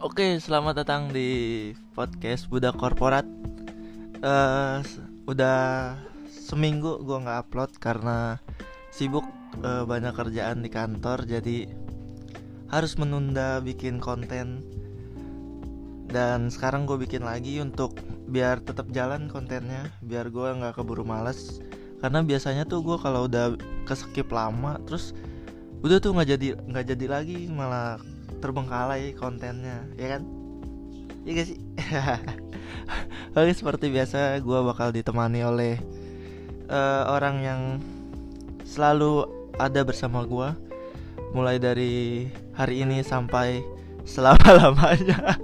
Oke, selamat datang di podcast Budak Korporat. S- udah seminggu gua nggak upload karena sibuk eh, banyak kerjaan di kantor, jadi harus menunda bikin konten. Dan sekarang gue bikin lagi untuk biar tetap jalan kontennya, biar gua nggak keburu males. Karena biasanya tuh gue kalau udah keskip lama, terus udah tuh nggak jadi nggak jadi lagi malah terbengkalai kontennya ya kan? Iya gak sih? Oke seperti biasa gue bakal ditemani oleh eh, orang yang selalu ada bersama gue mulai dari hari ini sampai selama lamanya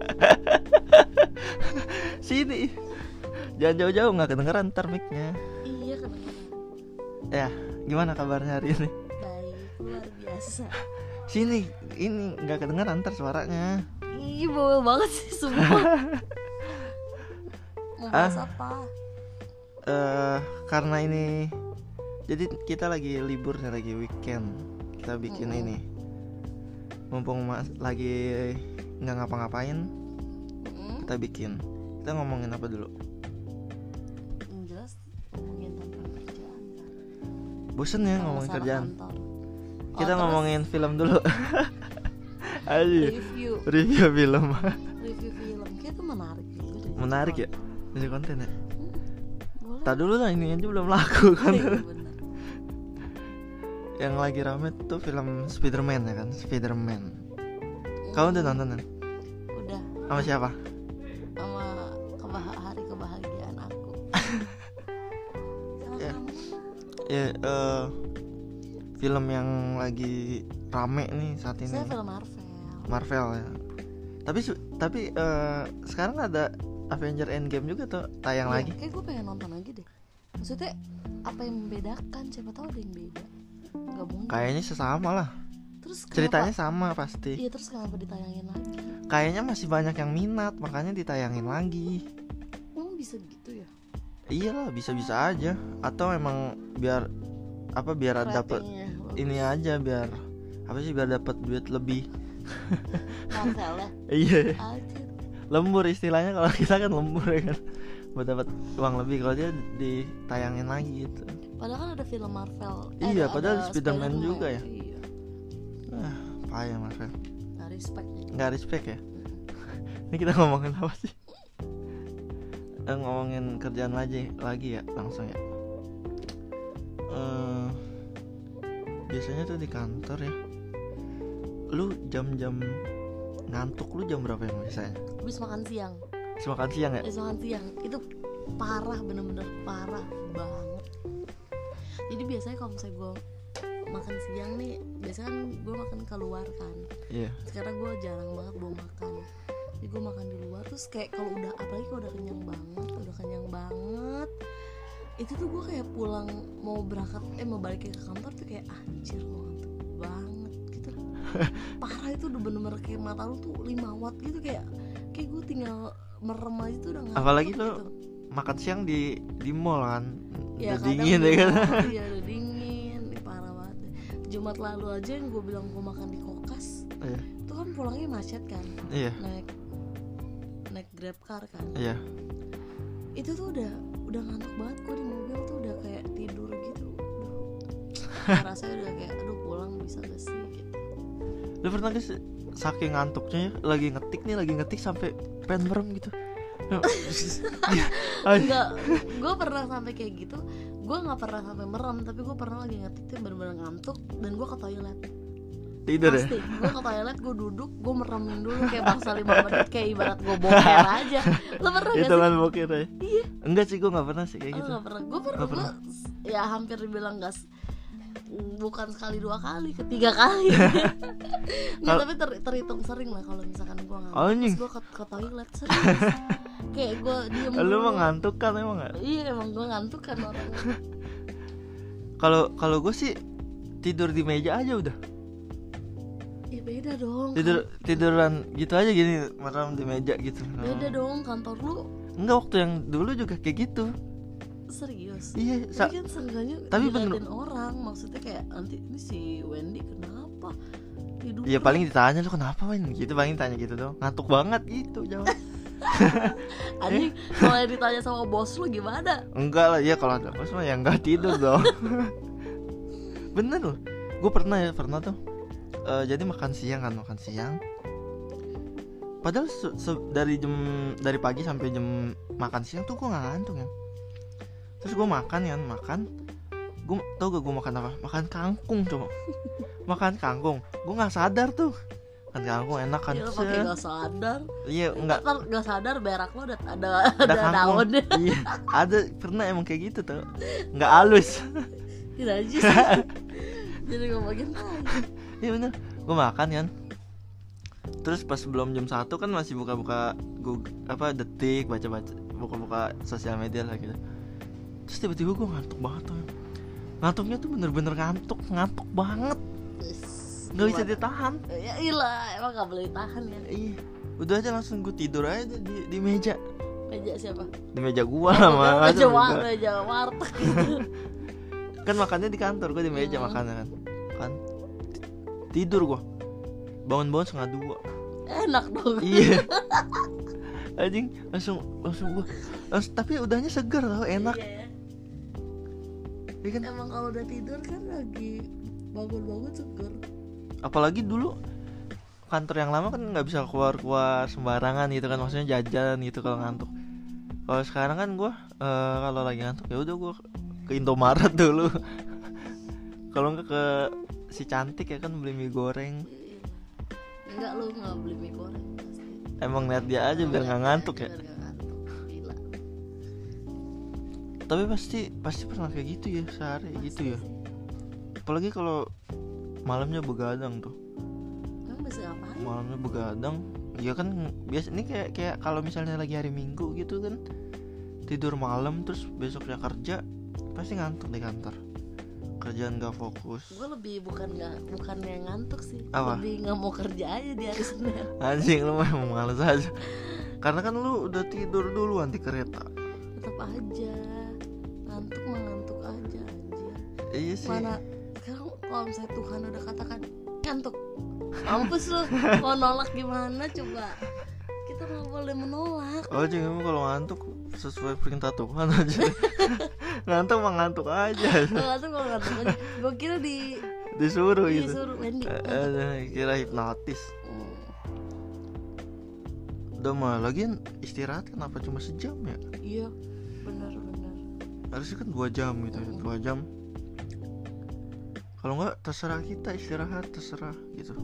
sini. Jangan jauh-jauh nggak kedengeran ntar mic-nya. Iya kedengeran. Ya gimana kabarnya hari ini? Baik, luar biasa sini ini nggak kedengeran ntar suaranya. Ih, bawel banget sih sumpah. Mau bahas Ah. apa? eh karena ini jadi kita lagi libur nih lagi weekend. Kita bikin Mm-mm. ini. Mumpung mas lagi nggak ngapa-ngapain Mm, kita bikin. Kita ngomongin apa dulu? Jelas ngomongin tentang kerjaan bosen ya ngomongin kerjaan. kantor. Oh, kita terus? ngomongin film dulu. Aja Review. review film. Review film. Kayak itu menarik juga deh. menarik ya? Jadi konten ya? Hmm, tak dulu lah ini aja belum laku kan. Iya, bener. yang lagi rame tuh film Spiderman ya kan? Spiderman. Kamu udah nonton kan? Udah. Sama siapa? Sama kebah- hari kebahagiaan aku. Sama Ya. ya eh, film yang lagi rame nih saat ini. Saya film Marvel. Marvel ya. Tapi tapi eh, sekarang ada Avenger Endgame juga tuh tayang Iya, lagi. Kayak gue pengen nonton lagi deh. Maksudnya apa yang membedakan? Siapa tahu ada yang beda. Gak mungkin. Kayaknya sesama lah. Terus kenapa- ceritanya sama pasti. Iya terus kenapa ditayangin lagi? Kayaknya masih banyak yang minat makanya ditayangin lagi. Emang bisa gitu ya? Iyalah bisa-bisa aja. Atau emang biar apa biar bagus. Ini aja biar apa sih biar dapat duit lebih. Ya iya. Lembur istilahnya kalau kita kan lembur ya kan? Buat dapat uang lebih kalau dia ditayangin lagi gitu. Padahal kan ada film Marvel. Iya, ada- padahal ada Spider-Man juga ya. Iya. Ah payah Marvel. Gak respect ya nggak respect ya? Ini kita ngomongin apa sih? Eh, ngomongin kerjaan lagi lagi ya langsung ya. Eh, biasanya tuh di kantor ya. Lu jam-jam ngantuk lu jam berapa yang biasanya? Habis makan siang. Habis makan siang ya? Habis makan siang. Itu parah bener-bener parah banget. Jadi biasanya kalau misalnya gue makan siang nih Biasanya kan gue makan keluar kan. Iya. Sekarang gue jarang banget bawa makan. Jadi gue makan di luar terus kayak kalau udah apalagi kalau udah kenyang banget udah kenyang banget itu tuh gue kayak pulang mau berangkat eh mau balik ke kantor tuh kayak anjir gue ngantuk banget gitu parah itu udah bener-bener kayak mata lu tuh 5 watt gitu kayak kayak gue tinggal merem aja tuh udah ngantuk Apalagi gitu. lu makan siang di di mall kan? Ya udah dingin ya kan? iya udah dingin. Ih, parah banget. Jumat lalu aja yang gue bilang gue makan di kokas iya. itu kan pulangnya macet kan? Iya. Naik naik grab car kan? Iya. Itu tuh udah udah ngantuk banget gue di mobil tuh udah kayak tidur gitu. Rasanya udah kayak aduh pulang bisa gak sih? Gitu lu pernah gak sih saking ngantuknya ya, lagi ngetik nih lagi ngetik sampai pengen merem gitu? Enggak gue pernah sampai kayak gitu. Gue nggak pernah sampai merem tapi gue pernah lagi ngetik tuh bener-bener ngantuk dan gue ke toilet tidur ya pasti gue ke toilet gue duduk gue meremin dulu kayak bangsa lima menit kayak ibarat gue boker aja lo pernah gak itu sih kan bokir ya Iya. enggak sih gue nggak pernah sih kayak Oh, gitu nggak pernah. Gue pernah, pernah. gua ya hampir dibilang gas bukan sekali dua kali, ketiga kali. Nggak, tapi ter- terhitung sering lah kalau misalkan gue ngantuk. Terus gue ke, ke toilet serius. Kayak gue diem lu dulu. mah ngantuk kan emang nggak Iya emang gue ngantuk kan orang. kalau kalau gue sih tidur di meja aja udah Ya beda dong. tidur tiduran gitu aja gini merem di meja gitu. Kan- Beda dong kantor lu. Enggak waktu yang dulu juga kayak gitu. Serius. iya Tapi kan seenggaknya tapi bener- orang maksudnya kayak nanti ini si Wendy kenapa tidur Iya paling ditanya lu kenapa Win gitu paling tanya gitu dong ngantuk banget gitu jawab anjing kalau yang ditanya sama bos lu gimana? Enggak lah ya kalau ada bos mah ya enggak tidur dong. Bener loh. Gue pernah ya pernah tuh Eh, jadi makan siang kan makan siang. Padahal se- se- dari jam dari pagi sampai jam makan siang tuh gue nggak ngantuk ya terus gue makan kan makan. Gue tau gak gue makan apa? Makan kangkung coba. Makan kangkung. Gue nggak sadar tuh. Makan kangkung enak kan? Ya Set. pakai gak sadar. Iya enggak ntar gak sadar berak lo ada ada, ada ada iya ada pernah emang kayak gitu tuh nggak halus. Gila aja sih. Jadi ngomongin lagi iya bener. Gue makan kan terus pas sebelum jam satu kan masih buka-buka Google apa detik baca-baca buka-buka sosial media lah gitu. Terus tiba-tiba gue ngantuk banget tuh ngantuknya tuh bener-bener ngantuk ngantuk banget. Nggak bisa ditahan. Ya ilah emang gak boleh tahan ya iya. Udah aja langsung gue tidur aja di, di meja. Meja siapa? Di meja gua lah masa meja, meja warteg. Kan makannya di kantor gue di meja Hmm. makannya kan. Kan tidur gua. Bangun-bangun setengah dua. Enak dong. Iya. Anjing langsung langsung gua. Langsung, tapi udahnya seger tau enak. Iya ya. kan? Emang kalau udah tidur kan lagi bangun-bangun seger apalagi dulu kantor yang lama kan nggak bisa keluar keluar sembarangan gitu kan maksudnya jajan gitu kalau ngantuk. Kalau sekarang kan gua eh, kalau lagi ngantuk ya udah gua ke Indomaret dulu kalau nggak ke si cantik ya kan beli mie goreng. Iya. enggak lu nggak beli mie goreng pasti. Emang lihat dia aja biar nggak ngantuk ya? Ngantuk gila. tapi pasti pasti pernah kayak gitu ya sehari gitu ya. apalagi kalau malamnya begadang tuh. Malamnya begadang. Ya kan biasa ini kayak kayak kalau misalnya lagi hari minggu gitu kan tidur malam terus besoknya kerja pasti ngantuk di kantor kerjaan gak fokus. Gue lebih bukan nggak bukan yang ngantuk sih. Apa? lebih nggak mau kerja aja di hari senin. Anjing lu mah males aja. Karena kan lu udah tidur duluan di kereta. Tetap aja. Ngantuk mah ngantuk aja anjir iya sih. Mana sekarang kalau misalnya Tuhan udah katakan ngantuk. Mampus lu mau nolak gimana coba? Kita nggak boleh menolak. Oh jadi emang kalau ngantuk sesuai perintah Tuhan aja. Ngantuk mah ngantuk aja. Ngantuk kalau ngantuk. Aja gue kira di disuruh gitu. Disuruh Wendy. Eh, eh, kira hipnotis. Hmm. udah mah lagian istirahat kenapa cuma sejam ya? Iya benar benar. Harusnya kan dua jam gitu ya dua jam. Kalau nggak terserah kita istirahat terserah gitu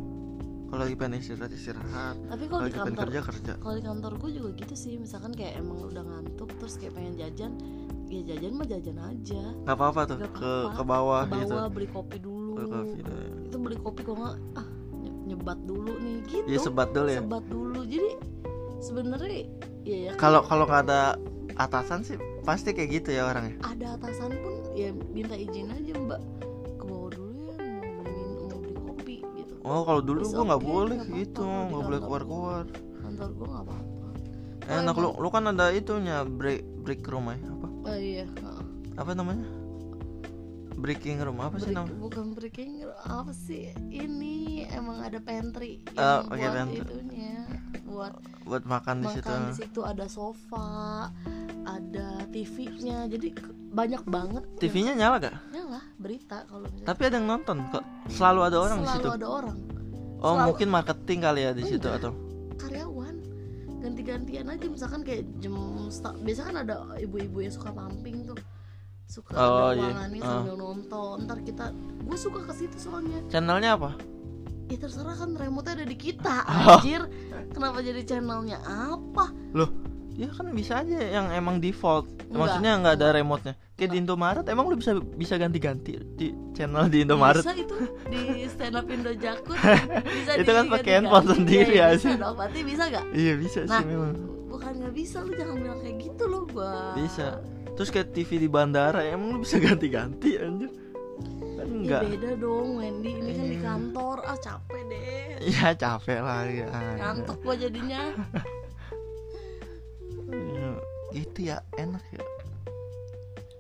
kalau lagi pengen istirahat istirahat. Tapi kalau di kantor kerja kerja. kalau di kantor gue juga gitu sih. Misalkan kayak emang udah ngantuk terus kayak pengen jajan ya jajan mah jajan aja. Nggak apa apa tuh ke apa-apa. ke bawah ke gitu. bawah beli kopi dulu. Ke kopi ya. itu beli kopi kok nggak ah nye- nyebat dulu nih gitu. Iya sebat dulu ya. Sebat dulu. Jadi sebenarnya ya, ya. Kalau kalau nggak ada atasan sih pasti kayak gitu ya orangnya. Ada atasan pun ya minta izin aja mbak oh kalau dulu gua nggak okay, boleh gitu nggak boleh keluar gua. keluar kantor gue nggak apa-apa. Enak emang- lu lu kan ada itunya break break room ya apa? Oh iya apa namanya? Breaking room apa sih Break- namanya? bukan breaking apa sih? Ini emang ada pantry Oh, yang oke, buat pantry. itunya buat buat makan di situ. makan di situ ada sofa ada TV-nya jadi banyak banget TV-nya nyala gak? ya lah berita kalau misalnya Tapi ada yang nonton kok. Selalu ada orang di selalu situ. ada orang Oh, selalu- mungkin marketing kali ya di situ atau karyawan ganti-gantian aja misalkan kayak jam biasa kan ada ibu-ibu yang suka mamping tuh suka Oh, ada iya. ruangannya Ah. sambil nonton ntar kita gue suka ke situ soalnya channelnya apa? ya terserah kan remote ada di kita Oh. anjir kenapa jadi channelnya apa Ya kan bisa aja yang emang default. Enggak, Maksudnya nggak ada remote-nya. Kayak di Indomaret emang lu bisa bisa ganti-ganti di channel di Indomaret. bisa itu di stand up Indo Jakut bisa Itu kan pakai handphone sendiri Iya, aja. bisa dong berarti bisa gak Iya bisa Nah. sih memang. bukan nggak bisa lu jangan bilang kayak gitu loh gua Bisa. Terus kayak TV di bandara emang lu bisa ganti-ganti anjir. Kan Ya enggak. beda dong Wendy ini kan di Iya. kantor ah capek deh Iya capek lah ya. ngantuk gua jadinya Gitu ya enak ya.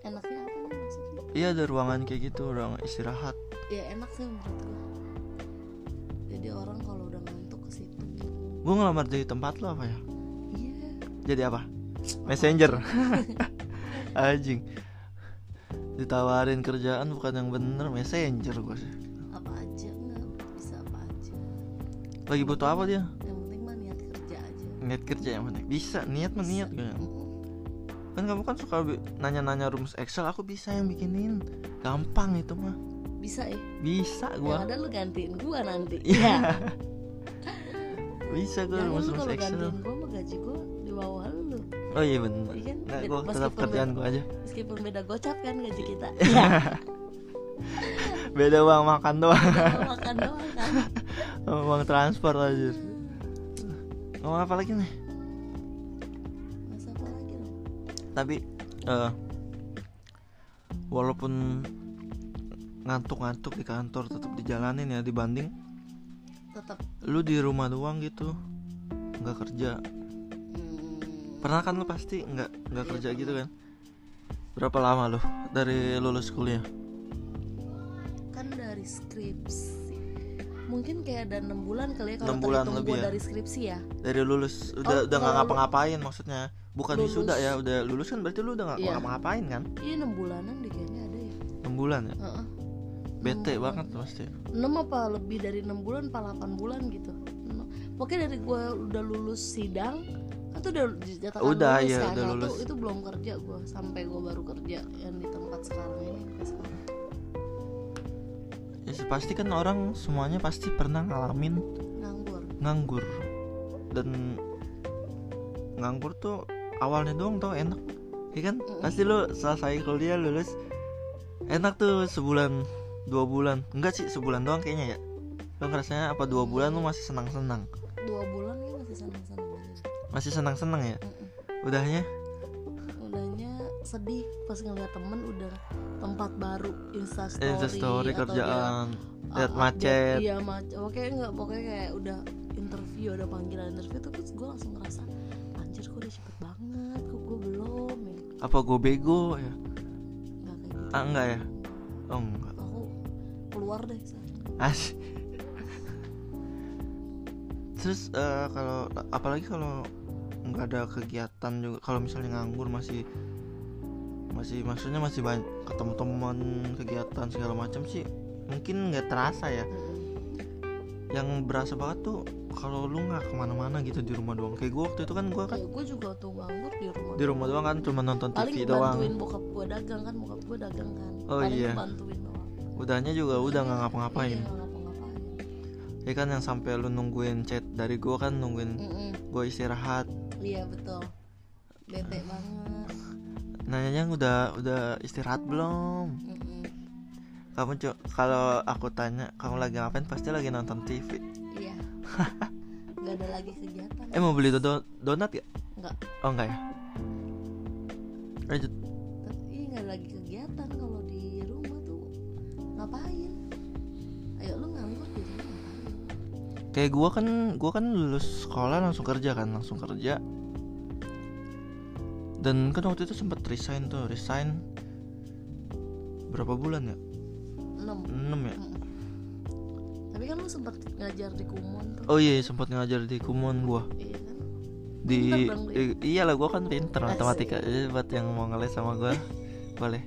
enaknya apa nih maksudnya? Iya ada ruangan kayak gitu, ruang istirahat. ya enak sih menurut gua. Jadi orang kalau udah ngantuk ke situ. Gue ngelamar jadi tempat lo apa ya? Iya. Jadi apa? Messenger. Anjing. Ditawarin kerjaan bukan yang bener messenger gue sih. Apa aja nggak bisa apa aja. Lagi butuh apa dia? Yang penting mah niat kerja aja. Niat kerja yang mana bisa niat mah niat kan kamu kan suka nanya-nanya rumus excel aku bisa yang bikinin. Gampang itu mah. Bisa ya bisa yang gua ada lu gantiin gua nanti. Iya. bisa gua rumus rumus excel. gantiin gua mah gaji gua di bawah lu. Oh iya bener. Iya kan? Bed- gua tetap kerjaan beda- gua aja. meskipun beda gocap kan gaji kita. Iya. beda uang makan doang. Kalau makan doang kan. Uang transport aja ngomong apa lagi nih tapi eh walaupun ngantuk-ngantuk di kantor tetap dijalanin ya dibanding tetap lu di rumah doang gitu nggak kerja. Hmm, pernah kan lu pasti nggak nggak kerja gitu kan? Berapa lama lu dari lulus kuliah? Kan dari skripsi mungkin kayak ada enam bulan kali ya kalau terhitung lebih gua ya? dari skripsi ya. Dari lulus udah Oh, udah nggak lu- ngapa-ngapain maksudnya. Bukan Lulus. wisuda ya udah lulus kan berarti lu udah nggak Iya. ngapa-ngapain kan? Iya enam bulanan deh kayaknya ada ya. Enam bulan ya? Heeh. bete Enam banget pasti. Enam apa lebih dari enam bulan apa 8 bulan gitu? Pokoknya dari gua udah lulus sidang kan tuh udah dijatakan Udah, lulus iya, kan udah lulus. itu belum kerja gua sampai gua baru kerja yang di tempat sekarang ini sekarang ya pasti kan orang semuanya pasti pernah ngalamin nganggur. nganggur. Dan nganggur tuh awalnya doang tau enak. Ya kan? Mm-mm. pasti lu selesai kuliah lulus enak tuh sebulan dua bulan. Enggak sih sebulan doang kayaknya ya. Lu ngerasanya apa dua bulan lu masih senang senang dua bulan ya masih senang senang masih senang senang ya? Udahnya udahnya sedih pas ngeliat temen udah tempat baru instastory, instastory kerjaan dia, lihat uh, macet. iya macet. Pokoknya nggak pokoknya kayak udah interview ada panggilan interview tuh terus gue langsung ngerasa anjir kok udah cepet banget? Kok gue belum ya? Apa gue bego ya? Nggak kayak gitu. Ah enggak ya? Oh enggak aku keluar deh. As terus eh, kalau apalagi kalau nggak ada kegiatan juga kalau misalnya nganggur masih masih maksudnya masih banyak ketemu teman kegiatan segala macam sih mungkin nggak terasa ya. Yang berasa banget tuh kalau lu nggak ke mana-mana gitu di rumah doang. Kayak gue waktu itu kan gue kan ya gue juga tuh nganggur di rumah di rumah doang kan cuma nonton paling TV doang bantuin bokap gue dagang kan bokap gue dagang kan. Oh, paling iya. bantuin doang. Udahnya juga udah nggak ngapa-ngapain. Iya, ngapa-ngapain. Ya kan yang sampai lu nungguin chat dari gue kan nungguin Mm-mm. gue istirahat. Iya betul. Bete banget nanyanya udah udah istirahat belum? Kamu cu- kalau aku tanya kamu lagi ngapain pasti lagi nonton TV iya. Nggak ada lagi kegiatan. Eh mau beli do- donat ya nggak. Oh enggak ya? Lanjut. Tapi nggak lagi kegiatan kalau di rumah tuh ngapain? Ayo lu nganggur di rumah ngapain? Kayak gua kan gua kan lulus sekolah langsung kerja kan langsung kerja dan kan waktu itu sempat resign tuh resign berapa bulan ya? Enam. 6 ya? Mm-mm. tapi kan lu sempat ngajar di kumon tuh. Oh iya sempat ngajar di kumon gua. Iya kan? Di Pinter dong lu ya. i- iyalah gua kan pinter Asik. matematika Jadi buat yang mau ngeles sama gua. Boleh.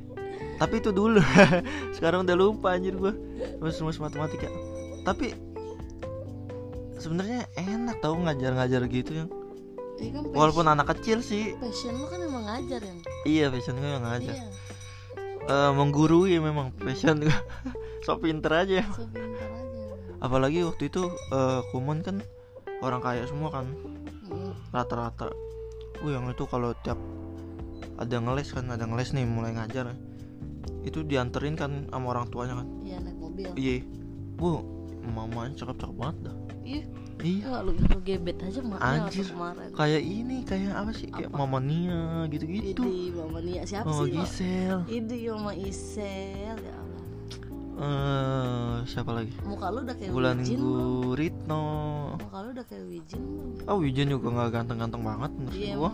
Tapi itu dulu. Sekarang udah lupa anjir gua. Rumus rumus matematika. Tapi sebenarnya enak tau ngajar-ngajar gitu yang Iya kan passion, walaupun anak kecil sih. Passion lu kan emang ngajar yang iya passion gue yang ngajar iya. Eh, menggurui memang passion gue so pinter aja. So pintar aja. Apalagi waktu itu eh, kumon kan orang kaya semua kan. Rata-rata. Uh yang itu kalau tiap ada ngeles kan ada ngeles nih mulai ngajar. Itu dianterin kan sama orang tuanya kan. Iya naik mobil. Iya. Bu mamanya cakep-cakep banget dah. Iya iya. Lu, lu gebet aja maknya Anjir. kemarin kayak ini kayak apa sih? Kayak Apa? mama Nia gitu-gitu. Idi mama Nia siapa oh sih? Gisel Idi mama Isel ya Allah. Eh siapa lagi? Muka lu udah kayak Bulan Wijin? Guritno muka lu udah kayak Wijin belum? Oh Wijen juga nggak ganteng-ganteng banget menurut Iya, gua.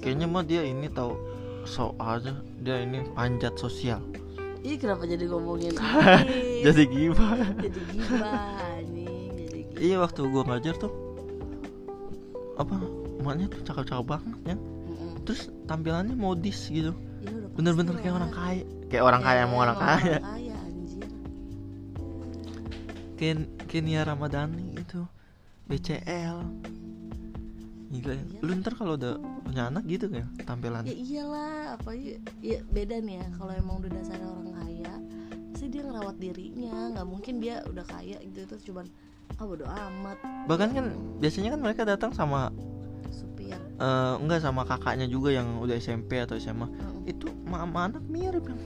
Kayaknya mah dia ini tahu so aja. Dia ini panjat sosial. Ih kenapa jadi ngomongin ini? jadi gimana jadi gibah iya waktu gua ngajar tuh apa emaknya tuh cakep-cakep banget ya. Terus tampilannya modis gitu. Iya, bener-bener kayak orang kaya. Kayak orang kaya Ya, emang orang kaya. Ken Kenia Ramadhani itu BCL Gila ya. Lu ntar kalau udah punya anak gitu ya tampilan ya iyalah apa ya, ya beda nih ya kalau emang udah dasarnya orang kaya pasti dia ngerawat dirinya? Nggak mungkin dia udah kaya gitu terus cuman ah bodo amat. Bahkan kan biasanya kan mereka datang sama supir. eh, enggak sama kakaknya juga yang udah SMP atau SMA Mm. Itu mama anak mirip. Kan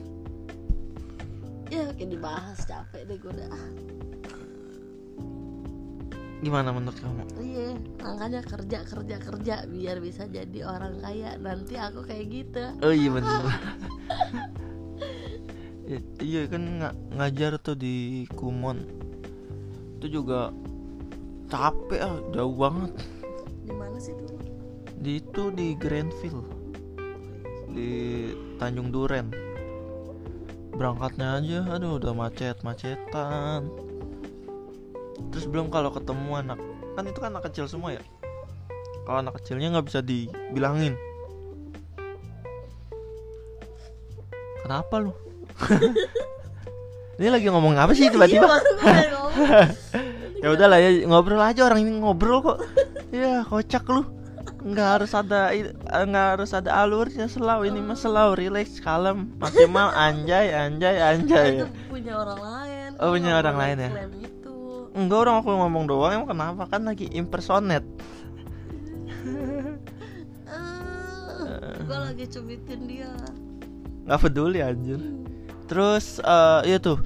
ya kayak dibahas capek deh gue udah ah, Gimana menurut kamu? iya makanya kerja kerja kerja biar bisa jadi orang kaya. Nanti aku kayak gitu. Oh iya bener I- Iya kan nga- ngajar tuh di Kumon. Itu juga capek ah jauh banget. Di mana sih dulu di itu di Grandville di Tanjung Duren. Berangkatnya aja aduh udah macet macetan terus belum kalau ketemu anak kan itu kan anak kecil semua ya? Kalau anak kecilnya nggak bisa dibilangin. Kenapa lu ini lagi ngomong apa sih Iya, tiba-tiba? baru gue pengen ngomong. ya udahlah ya ngobrol aja orang ini ngobrol kok. Ya kocak lu. Nggak harus ada eh, nggak harus ada alurnya selau ini mah selau relax kalem maksimal anjay anjay anjay. Itu punya orang lain. Oh, punya orang lain ya? itu. Enggak orang aku ngomong doang emang kenapa? Kan lagi impersonate. Ah, gue lagi cubitin dia. Nggak peduli anjir terus eh iya tuh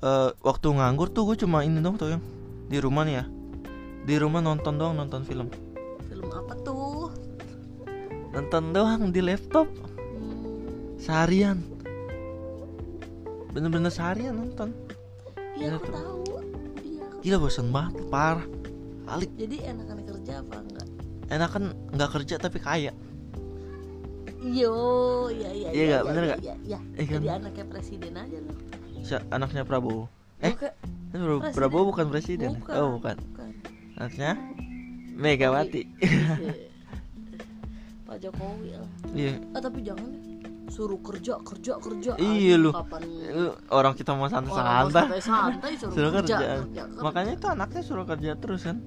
eh, waktu nganggur tuh gue cuma ini dong tuh yang di rumah nih ya. Di rumah nonton doang nonton film. Film apa tuh? Nonton doang di laptop. Hmm, seharian. Bener-bener seharian nonton. Iya Iya aku tuh. tahu. Iya. Aku- gila bosan banget parah. Alik. Jadi enakan kerja apa enggak? Enakan nggak kerja tapi kaya Yo, iya iya Iya nggak? Bener iya, nggak? Iya, iya. Iya kan? Jadi anaknya presiden aja loh. Si- anaknya Prabowo eh Bukan, Presiden. Prabowo bukan presiden bukan. oh bukan bukan. anaknya Megawati Iya. Pak Jokowi lah. iya Ah, tapi jangan. Suruh kerja, kerja, kerja. Iya, lu. Kapan orang kita mau orang mau santai-santai santai suruh, suruh kerja, kerja. kerja, kerja. makanya itu anaknya suruh kerja terus kan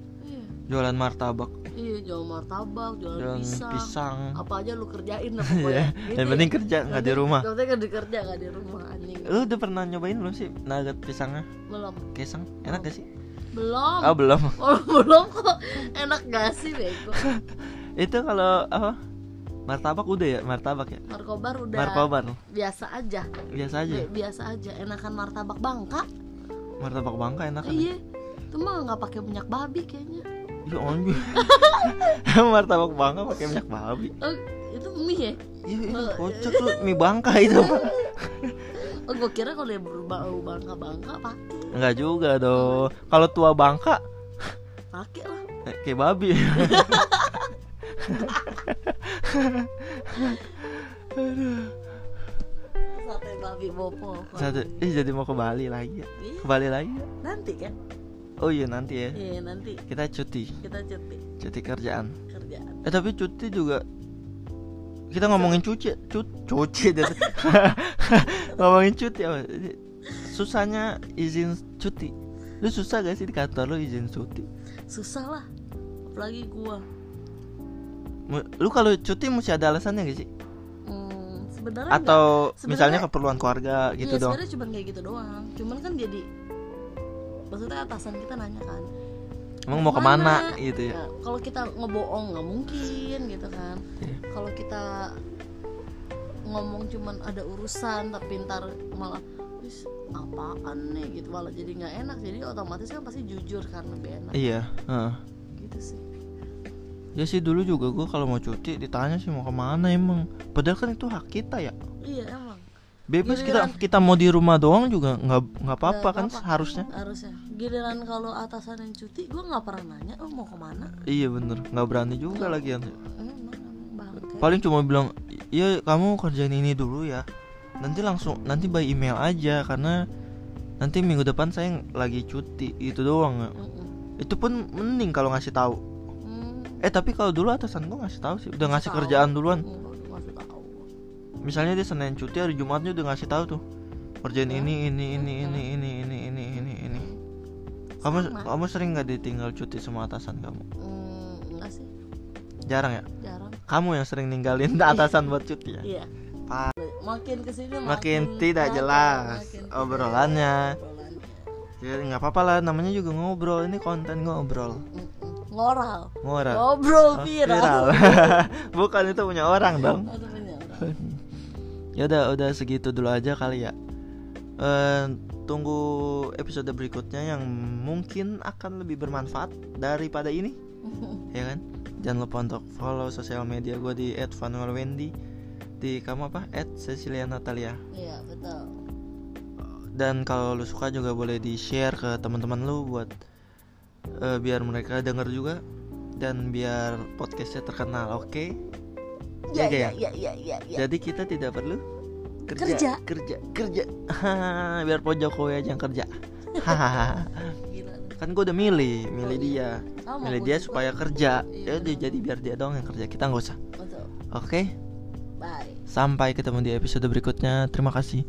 jualan martabak iya jual martabak, jualan jualan pisang. pisang, Apa aja lu kerjain lah Iya, pokoknya. Gitu yang ya. penting kerja nggak di Yang rumah penting kan di kerja nggak di rumah anjing. lu udah pernah nyobain belum sih nugget pisangnya Belum. kesang enak gak sih Belum. oh belum Oh, belum kok. Enak gak sih bego? itu kalau apa martabak udah ya martabak ya Markobar udah markobar biasa aja. biasa aja Bi- Biasa aja. Enakan martabak Bangka. martabak bangka enak kan Iya. Itu mah nggak pakai minyak babi kayaknya. Iya anjir martabak bangka pakai minyak babi. Oh, itu mie ya? iya itu Oh, kocak tuh mie bangka itu. Oh, gue kira kalau yang berbau Bangka-Bangka pakai enggak juga dong. Kalau tua bangka pakai lah. eh, kayak babi. Sate babi bopo. Satu, eh jadi mau ke Bali lagi ya. Iya, ke Bali lagi ya? Nanti kan? Oh iya nanti ya. Iya, nanti. Kita cuti. Kita cuti. Cuti kerjaan. Kerjaan. eh tapi cuti juga kita ngomongin cuci cut cuci deh. Ngomongin cuti apa? Susahnya izin cuti. Lu susah gak sih di kantor lu izin cuti? Susah lah. Apalagi gua. Lu kalau cuti mesti ada alasannya gak sih? Hmm, sebenarnya atau Sebenarnya- misalnya keperluan keluarga gitu iya, dong? sebenarnya cuma kayak gitu doang. Cuman kan jadi maksudnya atasan kita nanya kan. emang mau ke mana? gitu ya. Ya, kalau kita ngebohong nggak mungkin gitu kan. Iya. Kalau kita ngomong cuman ada urusan tapi ntar malah "Wis, apaan nih? Gitu malah jadi nggak enak. Jadi otomatis kan pasti jujur kan lebih enak. Iya heeh. gitu sih. Ya sih dulu juga gua kalau mau cuti ditanya sih mau ke mana emang. Padahal kan itu hak kita ya. Iya emang bebas Giliran- kita kita mau di rumah doang juga nggak nggak apa-apa kan apa-apa. harusnya harusnya. Giliran kalau atasan yang cuti gue nggak pernah nanya oh mau ke mana? Iya bener. Nggak berani juga lagi bangke. Paling cuma bilang iya kamu kerjain ini dulu ya. Nanti langsung nanti by email aja karena nanti minggu depan saya lagi cuti. Itu doang ya. Itu pun mending kalau ngasih tahu. Hmm, eh tapi kalau dulu atasan gue ngasih tahu sih. Udah ngasih kerjaan duluan. Tahu misalnya dia senin cuti hari jumatnya udah ngasih tahu tuh kerjaan Ya. ini ini ini ini ini ini ini ini ini. Kamu Sama. kamu sering nggak ditinggal cuti sama atasan kamu? Hmm, enggak sih. Jarang ya? Jarang. Kamu yang sering ninggalin atasan buat cuti ya? Iya. Makin ke sini Makin tidak apa, jelas makin tidak obrolannya. jelas obrolannya. ya nggak apa-apa lah namanya juga ngobrol ini konten ngobrol. Mm-mm. ngoral ngobrol Oh, viral, bukan itu punya orang dong. Itu punya orang. ya udah udah segitu dulu aja kali ya. Eh, tunggu episode berikutnya yang mungkin akan lebih bermanfaat daripada ini. Ya kan? Jangan lupa untuk follow sosial media gue di @vanuelwendy di kamu apa? @cecilia natalia iya betul. Dan kalau lu suka juga boleh di share ke teman-teman lu buat eh, biar mereka denger juga dan biar podcastnya terkenal oke? Jaga ya ya? ya ya ya, ya. jadi kita tidak perlu kerja Kerja. kerja kerja. Biar Pak Jokowi aja yang kerja. Kan gue udah milih milih Oh, iya. dia Sama milih dia juga. supaya kerja. Iya, ya udah jadi biar dia doang yang kerja. Kita nggak usah. Oke? Bye. Sampai ketemu di episode berikutnya. Terima kasih